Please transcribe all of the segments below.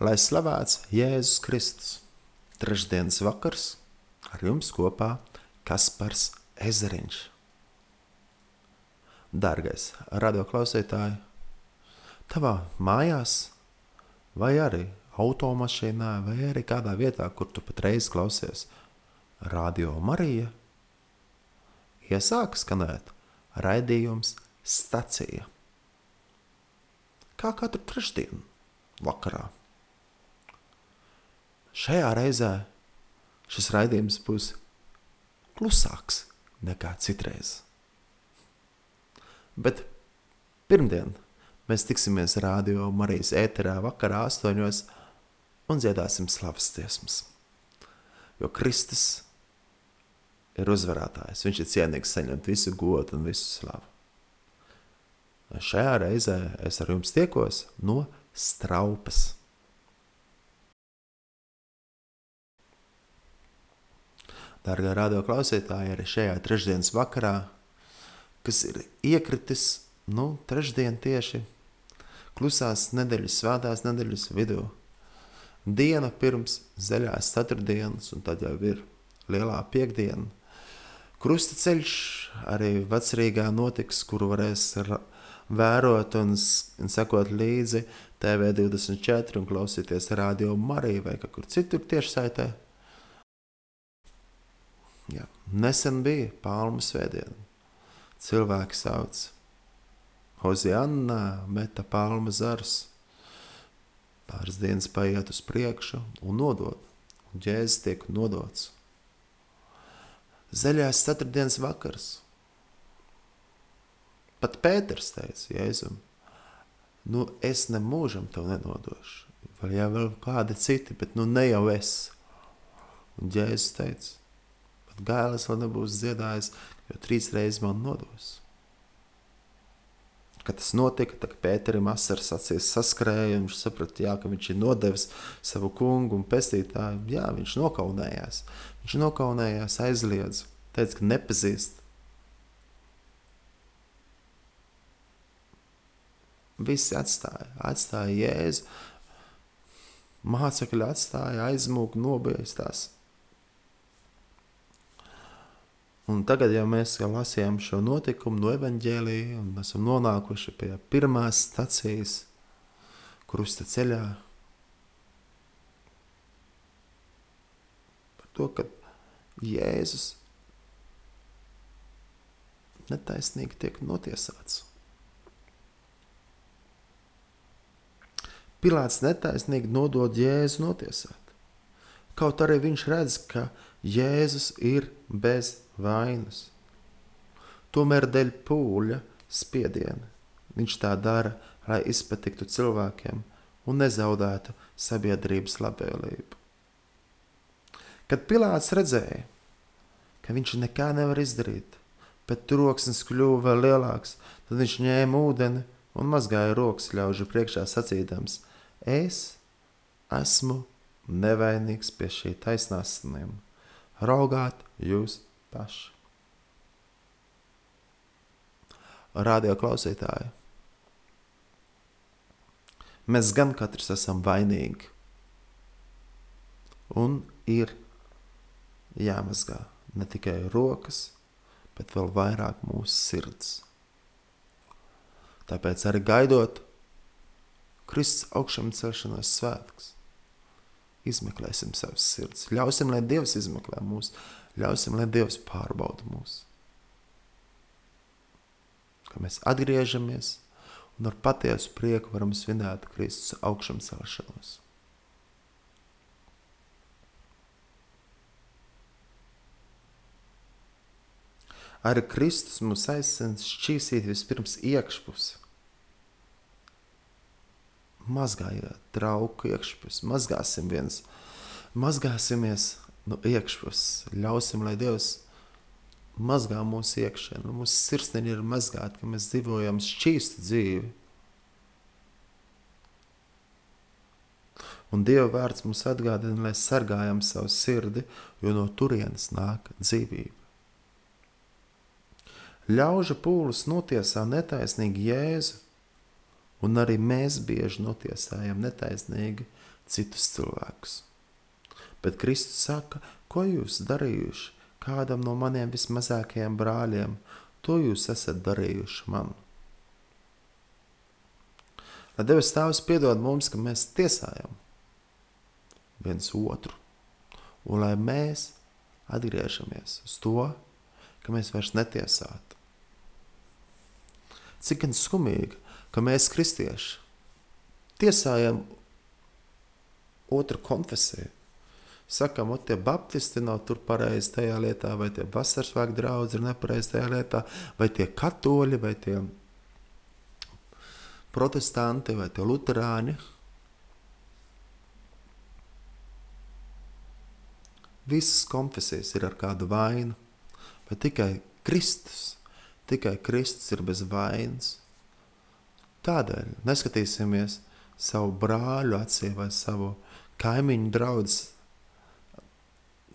lai slavēts Jēzus Kristus. Trešdienas vakars ar jums kopā Kaspars Ezeriņš. Dargais radioklausītāji, tavā mājās vai arī automašīnā vai arī kādā vietā, kur tu patreiz klausies Radio Marija, iesāk skanēt raidījums stacija. Kā katru trešdienu vakarā. Šajā reizē šis raidījums būs klusāks nekā citreiz. Bet pirmdien mēs tiksimies Rādio Marijas ēterā vakarā astoņos un dziedāsim slavas dziesmas. Jo Kristus ir uzvarētājs, viņš ir cienīgs saņemt visu godu un visu slavu. Šajā reizē es ar jums tiekos no straupas. Dārgā radio klausītāji, arī šajā trešdienas vakarā, kas ir iekritis, nu, trešdien tieši klusās nedēļas, svētās nedēļas vidū. Diena pirms zaļās ceturtdienas, un tad jau ir lielā piekdiena. Krusta ceļš arī vecrīgā notiks, kuru varēs vērot un, un sekot līdzi TV24 un klausīties radio Mariju vai kur citur tiešsaitē. Jā. Nesen bija Palmu svētdiena. Cilvēki sauc Hozianna, meta palma zars. Pāris dienas paiet uz priekšu un nodod. Un ģēzes tiek nodots. Zaļās ceturtdienas vakars – Pat Pēters teica Jēzum, nu es nemūžam tev nenodošu. Vai jau vēl kādi citi, bet nu ne jau es. Un Jēzus teica, gailis vēl nebūs dziedājis, jo trīs reizes man nodos. Kad tas notika, tad Pēterim asaras acīs saskrēja, un viņš saprata, jā, ka viņš ir nodevis savu kungu un pestītāju. Jā, viņš nokaunējās. Viņš nokaunējās, aizliedz, teica, ka nepazīst Visi atstāja, atstāja jēzu. Mācekļi atstāja aizmūgu, nobiestās. Un tagad, ja mēs jau lasījām šo notikumu no evaņģēlīja un esam nonākuši pie pirmās stacijas krusta ceļā, par to, ka Jēzus netaisnīgi tiek notiesāts. Pilārs netaisnīgi nodod Jēzu notiesāt. Kaut arī viņš redz, ka Jēzus ir bez vainas. Tomēr dēļ pūļa spiediena viņš tā dara, lai izpatiktu cilvēkiem un nezaudētu sabiedrības labvēlību. Kad Pilārs redzēja, ka viņš nekā nevar izdarīt, bet troksnis kļuva vēl lielāks, tad viņš ņēma ūdeni un mazgāja rokas ļaužu priekšā sacīdams: Es esmu nevainīgs pie šī taisnāsniem. Raugāt jūs paši. Radio klausītāji, mēs gan katrs esam vainīgi, un ir jāmazgā ne tikai rokas, bet vēl vairāk mūsu sirds. Tāpēc arī gaidot Kristus augšām celšanās svētks. Izmeklēsim savas sirds, ļausim, lai Dievs izmeklē mūs, ļausim, lai Dievs pārbauda mūs. Ka mēs atgriežamies un ar patiesu prieku varam svinēt Kristus augšām celšanos. Ar Kristus mums aizsens šķīsīt vispirms iekšpusi mazgājiet trauku iekšpus, mazgāsim viens, mazgāsimies no iekšpus, ļausim, lai Dievs mazgā mūsu iekšēnu, nu, mūsu sirsniņi ir mazgāti, ka mēs dzīvojam šķīstu dzīvi. Un Dieva vārds mums atgādina, lai sargājam savu sirdi, jo no turienes nāk dzīvība. Ļaužu pūlis notiesā netaisnīgi Jēzu, Un arī mēs bieži notiesājam netaisnīgi citus cilvēkus. Bet Kristus saka, ko jūs darījuši kādam no maniem vismazākajiem brāļiem, to jūs esat darījuši man. Lai Dievs Tēvs piedod mums, ka mēs tiesājam viens otru, un lai mēs atgriežamies uz to, ka mēs vairs netiesātu. Cik gan skumīgi, ka mēs, kristieši, tiesājam otru konfesiju. Sakām, tie baptisti nav tur pareizi tajā lietā, vai tie vasarsvēku draugi ir nepareizi tajā lietā, vai tie katoļi, vai tie protestanti, vai tie luterāņi. Visas konfesijas ir ar kādu vainu, vai tikai Kristus, tikai Kristus ir bez vainas. Tādēļ neskatīsimies savu brāļu acī vai savu kaimiņu draugu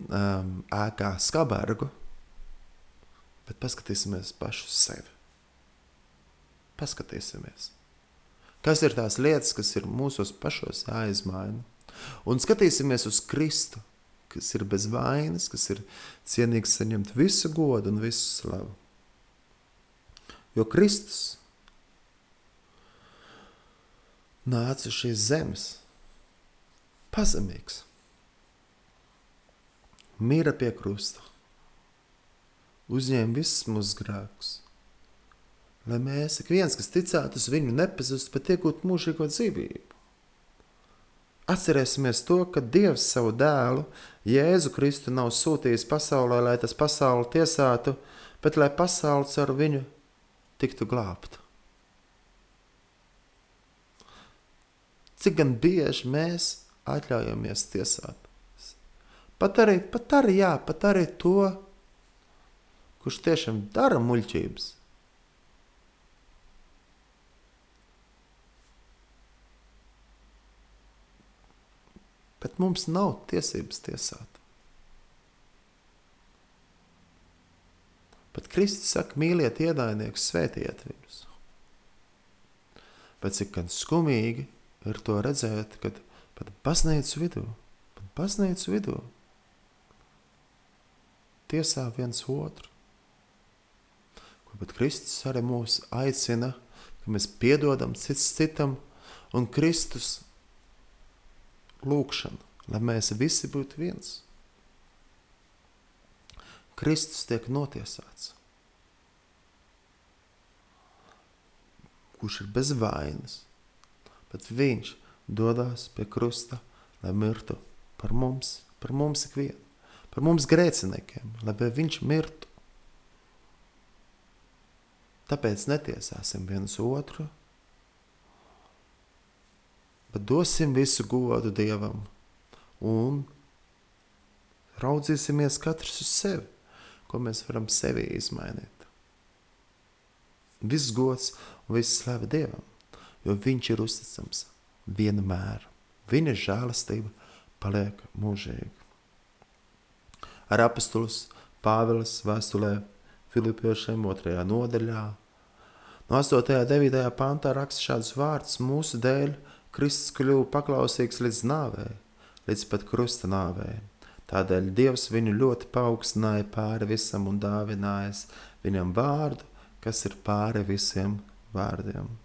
um, ēkā skabargu, bet paskatīsimies pašu sevi. Paskatīsimies. Kas ir tās lietas, kas ir mūsos pašos jāizmaina? Un skatīsimies uz Kristu, kas ir bez vainas, kas ir cienīgs saņemt visu godu un visu slavu. Jo Kristus nāca uz šīs zemes pazemīgs, mīra pie krusta, uzņēma visus mūsu grēkus, lai mēs, ik viens, kas ticētu uz viņu, nepazustu, bet iegūtu mūžīgo dzīvību. Atcerēsimies to, ka Dievs savu dēlu, Jēzu Kristu, nav sūtījis pasaulē, lai tas pasauli tiesātu, bet lai pasaule ar viņu tiktu glābta. Cik gan bieži mēs atļaujamies tiesāt? Pat arī, pat arī, jā, pat arī to, kurš tiešām dara muļķības. Bet mums nav tiesības tiesāt. Bet Kristus saka, mīliet ienaidniekus, svētiet viņus. Bet cik gan skumīgi ir to redzēt, kad pat baznīcu vidū, pat baznīcu vidū tiesā viens otru. Ko pat Kristus arī mūs aicina, ka mēs piedodam cits citam, un Kristus lūkšana, lai mēs visi būtu viens. Kristus tiek notiesāts. Kurš ir bez vainas, bet viņš dodas pie krusta, lai mirtu par mums, par mums ikvienu, par mums grēciniekiem, lai viņš mirtu. Tāpēc netiesāsim viens otru, bet dosim visu godu Dievam un raudzīsimies katrs uz sevi, ko mēs varam sevi izmainīt. Viss gods un viss slava Dievam jo viņš ir uzticams vienmēr. Viņa žēlastība paliek mūžīga. Ar apstulus Pāvils vēstulē Filipiešiem otrajā nodaļā. No 8. un 9. pantā raksta šādus vārdus: Mūsu dēļ Kristus kļuva paklausīgs līdz nāvei, līdz pat krusta nāvei. Tādēļ Dievs viņu ļoti paaugstināja pāri visam un dāvinājis viņam vārdu, kas ir pāri visiem vārdiem.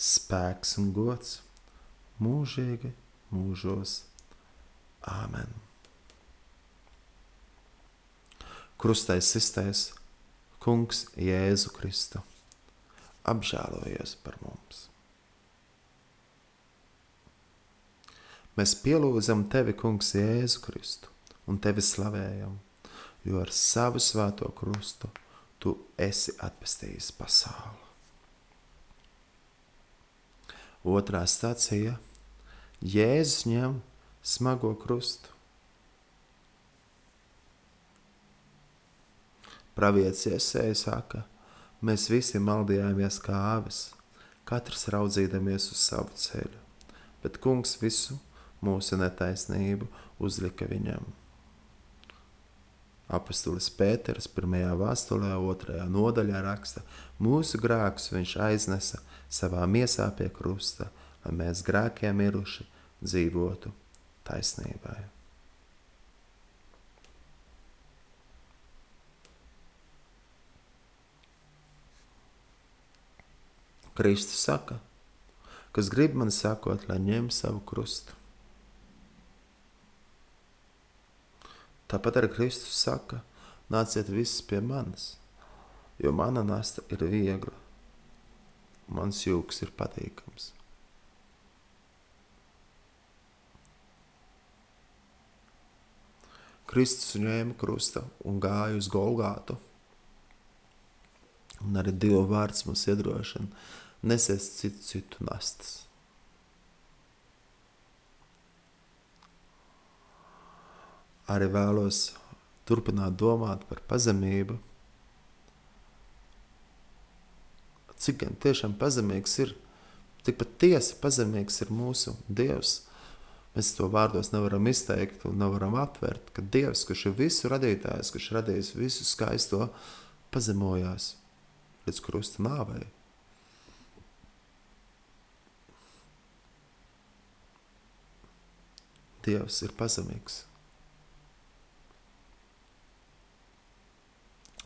spēks un gods mūžīgi mūžos. Āmen. Krustais sistais Kungs Jēzu Kristu apžēlojies par mums. Mēs pielūdzam tevi, Kungs, Jēzu Kristu un tevi slavējam, jo ar savu svēto krustu tu esi atpestījis pasauli. Otrā stācija Jēzus ņem smago krustu. Pravietis Iesēja saka, mēs visi maldījāmies kā āvis, katrs raudzīdamies uz savu ceļu, bet kungs visu mūsu netaisnību uzlika viņam. Apostolis Pēters 1. vēstulē, 2. nodaļā raksta, mūsu grēkus viņš aiznesa savā miesā pie krusta, lai mēs grēkiem miruši dzīvotu taisnībai. Kristus saka, kas grib man sakot, lai ņem savu krustu. Tāpat arī Kristus saka, nāciet visi pie manis, jo mana nasta ir viegla, mans jūks ir patīkams. Kristus ņēma krusta un gāja uz Golgātu. Un arī Dieva vārds mums iedrošina nesies citu, citu nastas. arī vēlos turpināt domāt par pazemību. Cik gan tiešām pazemīgs ir, cik patiesi pazemīgs ir mūsu Dievs. Mēs to vārdos nevaram izteikt un nevaram aptvert, ka Dievs, kurš ir visu radītājs, kurš radījis visu skaisto, pazemojās līdz krusta nāvei. Dievs ir pazemīgs.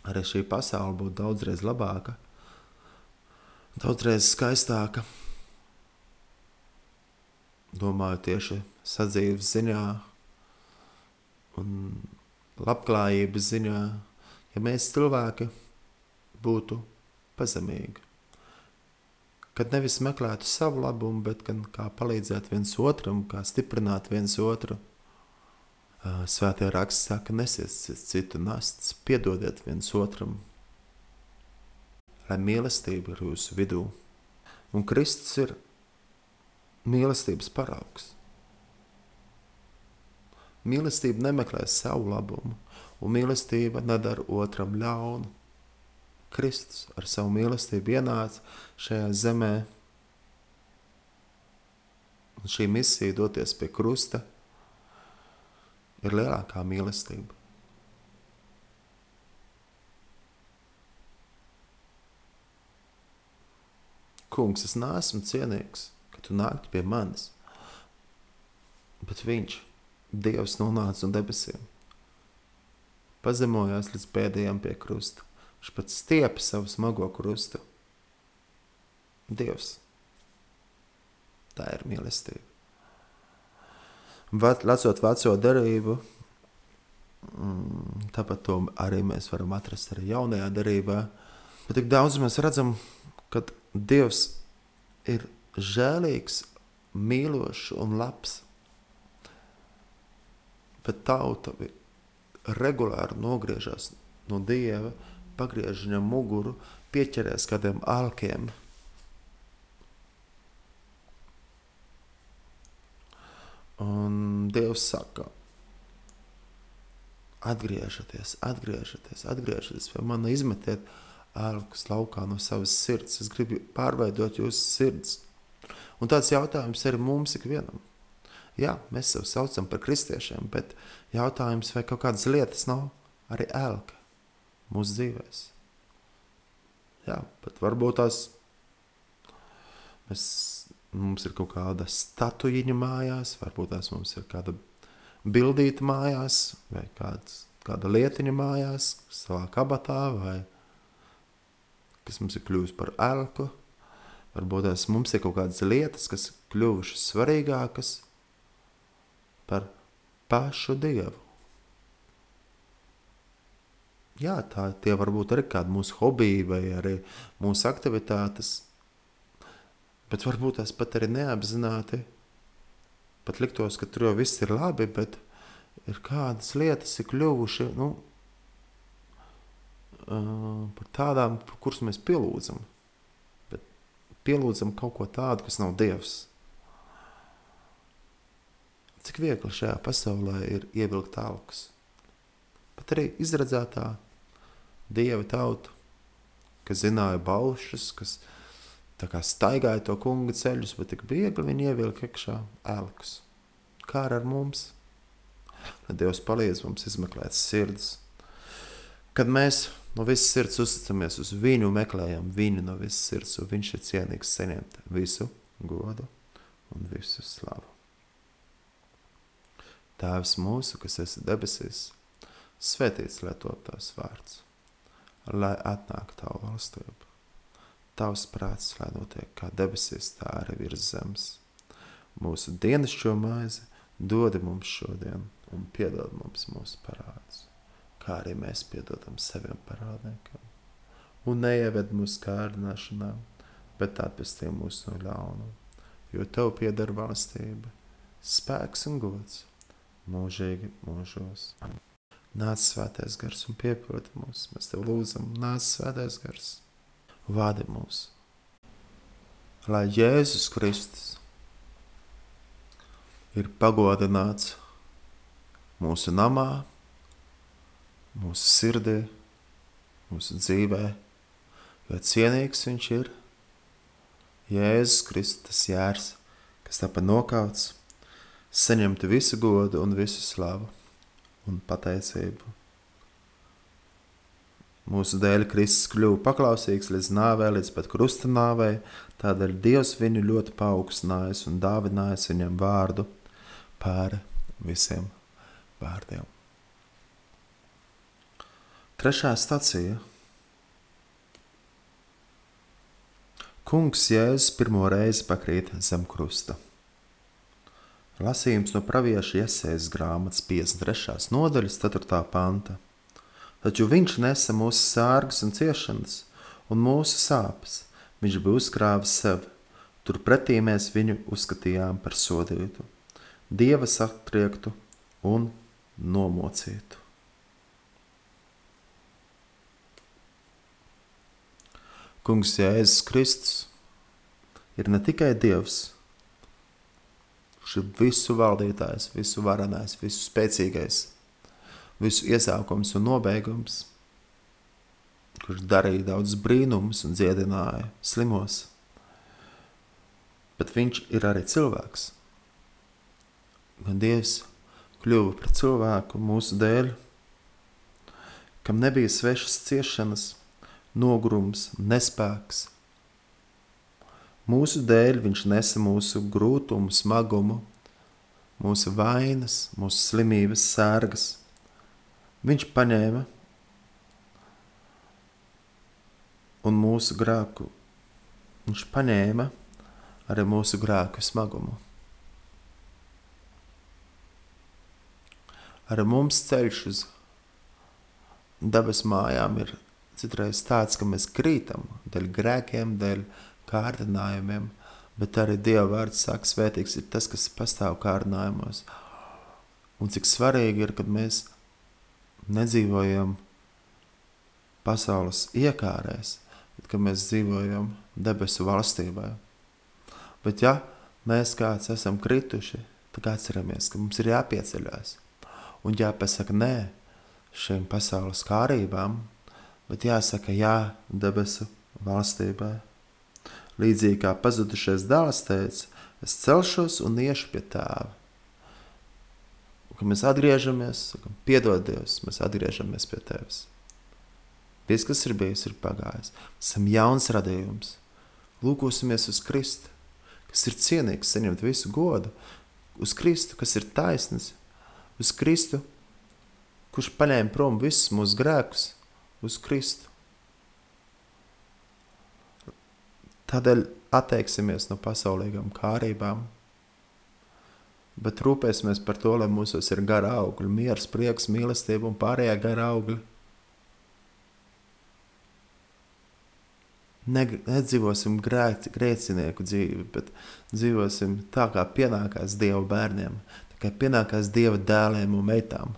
arī šī pasaule būtu daudzreiz labāka, daudzreiz skaistāka. Domāju, tieši sadzīves ziņā un labklājības ziņā, ja mēs cilvēki būtu pazemīgi. Kad nevis meklētu savu labumu, bet gan kā palīdzēt viens otram, kā stiprināt viens otru Svētajā rakstā saka, nesiet citu nastas, piedodiet viens otram, lai mīlestība ir jūsu vidū. Un Kristus ir mīlestības paraugs. Mīlestība nemeklē savu labumu, un mīlestība nedara otram ļaunu. Kristus ar savu mīlestību ienāca šajā zemē, un šī misija doties pie krusta – ir lielākā mīlestība. Kungs, es neesmu cienīgs, ka tu nāktu pie manis, bet viņš, Dievs, nonāca no debesīm. Pazemojās līdz pēdējiem pie krusta. Viņš pats stiepa savu smago krustu. Dievs, tā ir mīlestība lecot veco derību, mm, tāpat to arī mēs varam atrast arī jaunajā derībā. Bet tik daudz mēs redzam, ka Dievs ir žēlīgs, mīlošs un labs. Bet tauta regulāri nogriežas no Dieva, pagriež viņam muguru, pieķerēs kādiem alkiem Un Dievs saka, atgriežieties, atgriežieties, atgriežieties pie manis, izmetiet ārpus laukā no savas sirds. Es gribu pārveidot jūsu sirds. Un tāds jautājums ir mums ikvienam. Jā, mēs sev saucam par kristiešiem, bet jautājums, vai kaut kādas lietas nav arī ēlka mūsu dzīvēs. Jā, bet varbūt tās mēs mums ir kaut kāda statujiņa mājās, varbūt tās mums ir kāda bildīta mājās, vai kāds, kāda lietiņa mājās, savā kabatā, vai kas mums ir kļuvusi par elku. Varbūt tās mums ir kaut kādas lietas, kas kļuvušas svarīgākas par pašu Dievu. Jā, tā, tie varbūt arī kādi mūsu hobiji vai arī mūsu aktivitātes, Bet varbūt tas pat arī neapzināti. Pat liktos, ka tur jau viss ir labi, bet ir kādas lietas, ir kļuvuši nu, par tādām, kuras mēs pielūdzam. Bet pielūdzam kaut ko tādu, kas nav Dievs. Cik viegli šajā pasaulē ir ievilkt alkus. Pat arī izredzētā dieva tauta, kas zināja baušas, kas staigāja to kunga ceļus, bet tik viegli viņi ievilka iekšā elkus. Kā ar mums? Lai Dievs palīdz mums izmeklēt sirds. Kad mēs no visas sirds uzticamies uz viņu, meklējam viņu no visas sirds, un viņš ir cienīgs saņemt visu godu un visu slavu. Tēvs mūsu, kas esi debesīs, svētīts lai top tavs vārds, lai atnāk tavu valstību. Tavs prāts, lai notiek kā debesīs, tā arī virs zemes. Mūsu dienascho maizi dodi mums šodien un piedod mums mūsu parādus kā arī mēs piedodam saviem parādniekiem. Un neieved mūsu kārdināšanā, bet atpestī mūs no ļauna, jo Tev pieder valstība, spēks un gods mūžīgi mūžos. Nāc svētais gars un piepildi mūs, mēs Tev lūdzam, nāc svētais gars, vādi mūs. Lai Jēzus Kristus ir pagodināts mūsu namā, mūsu sirdī, mūsu dzīvē, jo cienīgs viņš ir. Jēzus Kristus jērs, kas tāpat nokauts, saņemtu visu godu un visu slavu un pateicību. Mūsu dēļ Kristus kļuva paklausīgs līdz nāvē, līdz pat krusta nāvei, tādēļ Dievs viņu ļoti paaugstinājis un dāvinājis viņam vārdu pāri visiem vārdiem. Trešā stacija. Kungs Jēzus pirmo reizi pakrīt zem krusta. Lasījums no pravieša iesaistas grāmatas 53. nodaļas 4. panta. Taču viņš nesa mūsu sārgas un ciešanas, un mūsu sāpes. Viņš bija uzkrāvis sev, turpretī mēs viņu uzskatījām par sodītu, dieva satriektu un nomocītu. Kungs Jēzus Kristus ir ne tikai Dievs, kurš ir visu valdītājs, visu varenais, visu spēcīgais, visu iesākums un nobeigums, kurš darīja daudz brīnumus un dziedināja slimos, bet viņš ir arī cilvēks. Gan Dievs kļuva par cilvēku mūsu dēļ, kam nebija svešas ciešanas, nogurums, nespēks. Mūsu dēļ viņš nesa mūsu grūtumu, smagumu, mūsu vainas, mūsu slimības, sērgas. Viņš paņēma un mūsu grēku, viņš paņēma arī mūsu grēku smagumu. Arī mums ceļš uz dabas mājām ir citreiz tāds, ka mēs krītam dēļ grēkiem, dēļ kārdinājumiem, bet arī Dieva vārds saka, svētīgs ir tas, kas pastāv kārdinājumos. Un cik svarīgi ir, kad mēs nedzīvojam pasaules iekārēs, bet ka mēs dzīvojam debesu valstībā. Bet ja mēs kāds esam krituši, tad atceramies, ka mums ir jāpieceļās un jāpasaka nē šīm pasaules kārībām, bet jāsaka jā debesu valstībai. Līdzīgi kā pazudušais dēls teica, es celšos un iešu pie tēva. Un, kad mēs atgriežamies, sakam, piedod Dievs, mēs atgriežamies pie tevis. Viss, kas ir bijis, ir pagājis. Mēs esam jauns radījums. Lūkosimies uz Kristu, kas ir cienīgs saņemt visu godu, uz Kristu, kas ir taisnīgs, uz Kristu, kurš paņēma prom visus mūsu grēkus, uz Kristu. Tādēļ atteiksimies no pasaulīgām kārībām, bet rūpēsimies par to, lai mūsos ir gara augļi, miers, prieks, mīlestība un pārējā gara augļi. Ne, nedzīvosim grēc, grēcinieku dzīvi, bet dzīvosim tā, kā pienākās Dieva bērniem, tā kā pienākās Dieva dēliem un meitām.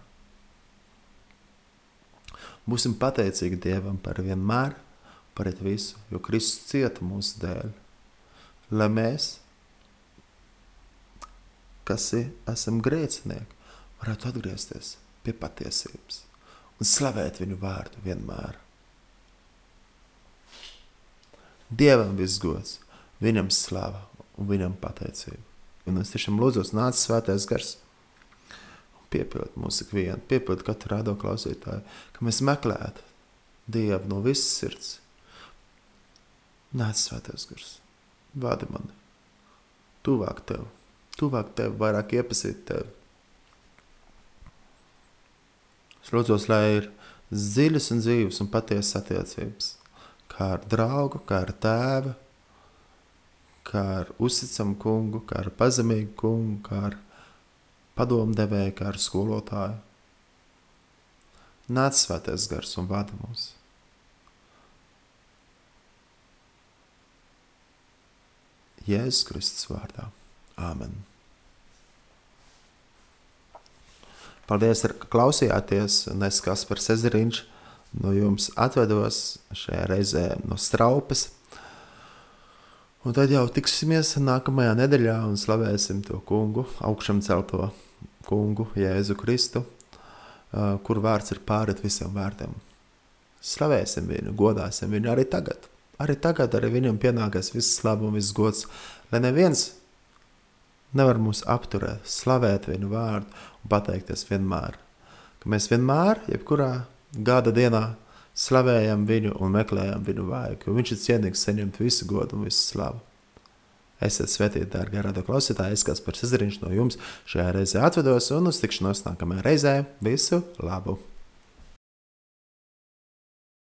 Būsim pateicīgi Dievam par vienmēr, par visu, jo Kristus cieta mūsu dēļ. lai mēs, kas esam grēcinieki, varētu atgriezties pie patiesības un slavēt viņu vārdu vienmēr. Dievam viss gods, viņam slava un viņam pateicība. Un es tiešām lūdzu, nāc svētais gars piepild mūsu ikvienu, piepild katru rādo klausītāju, ka mēs meklētu Dievu no visas sirds. Nāc svētais gars, vādi mani, tuvāk tev, tuvāk tev, vairāk iepazīt tevi. Es lūdzos, lai ir dziļas un dzīves un patiesas attiecības, kā ar draugu, kā ar tēvu, kā ar uzticamu kungu, kā ar pazemīgu kungu, kā ar padomdevēju, kā ar skolotāju. Nāc svētais gars un vada mūs. Jēzus Kristus vārdā. Āmen. Paldies, ka klausījāties. Nes Kaspars Ezeriņš no jums atvedos šajā reizē no straupes. Un tad jau tiksimies nākamajā nedēļā un slavēsim to kungu, augšām celto kungu, Jēzu Kristu, kur vārds ir pārret visiem vārdiem. Slavēsim viņu, godāsim viņu arī tagad. Arī tagad arī viņam pienākas viss labums, viss gods, lai neviens nevar mūs apturēt, slavēt viņu vārdu un pateikties vienmēr. Ka mēs vienmēr, jebkurā gada dienā, slavējam viņu un meklējam viņu vājību, jo viņš ir cienīgs saņemt visu godu un visu slavu. Esiet svētīti, dārgie radio klausītāji, es kāds par Cezariņš no jums šajā reizē atvedos un uz tikšanos nākamajā reizē. Visu labu!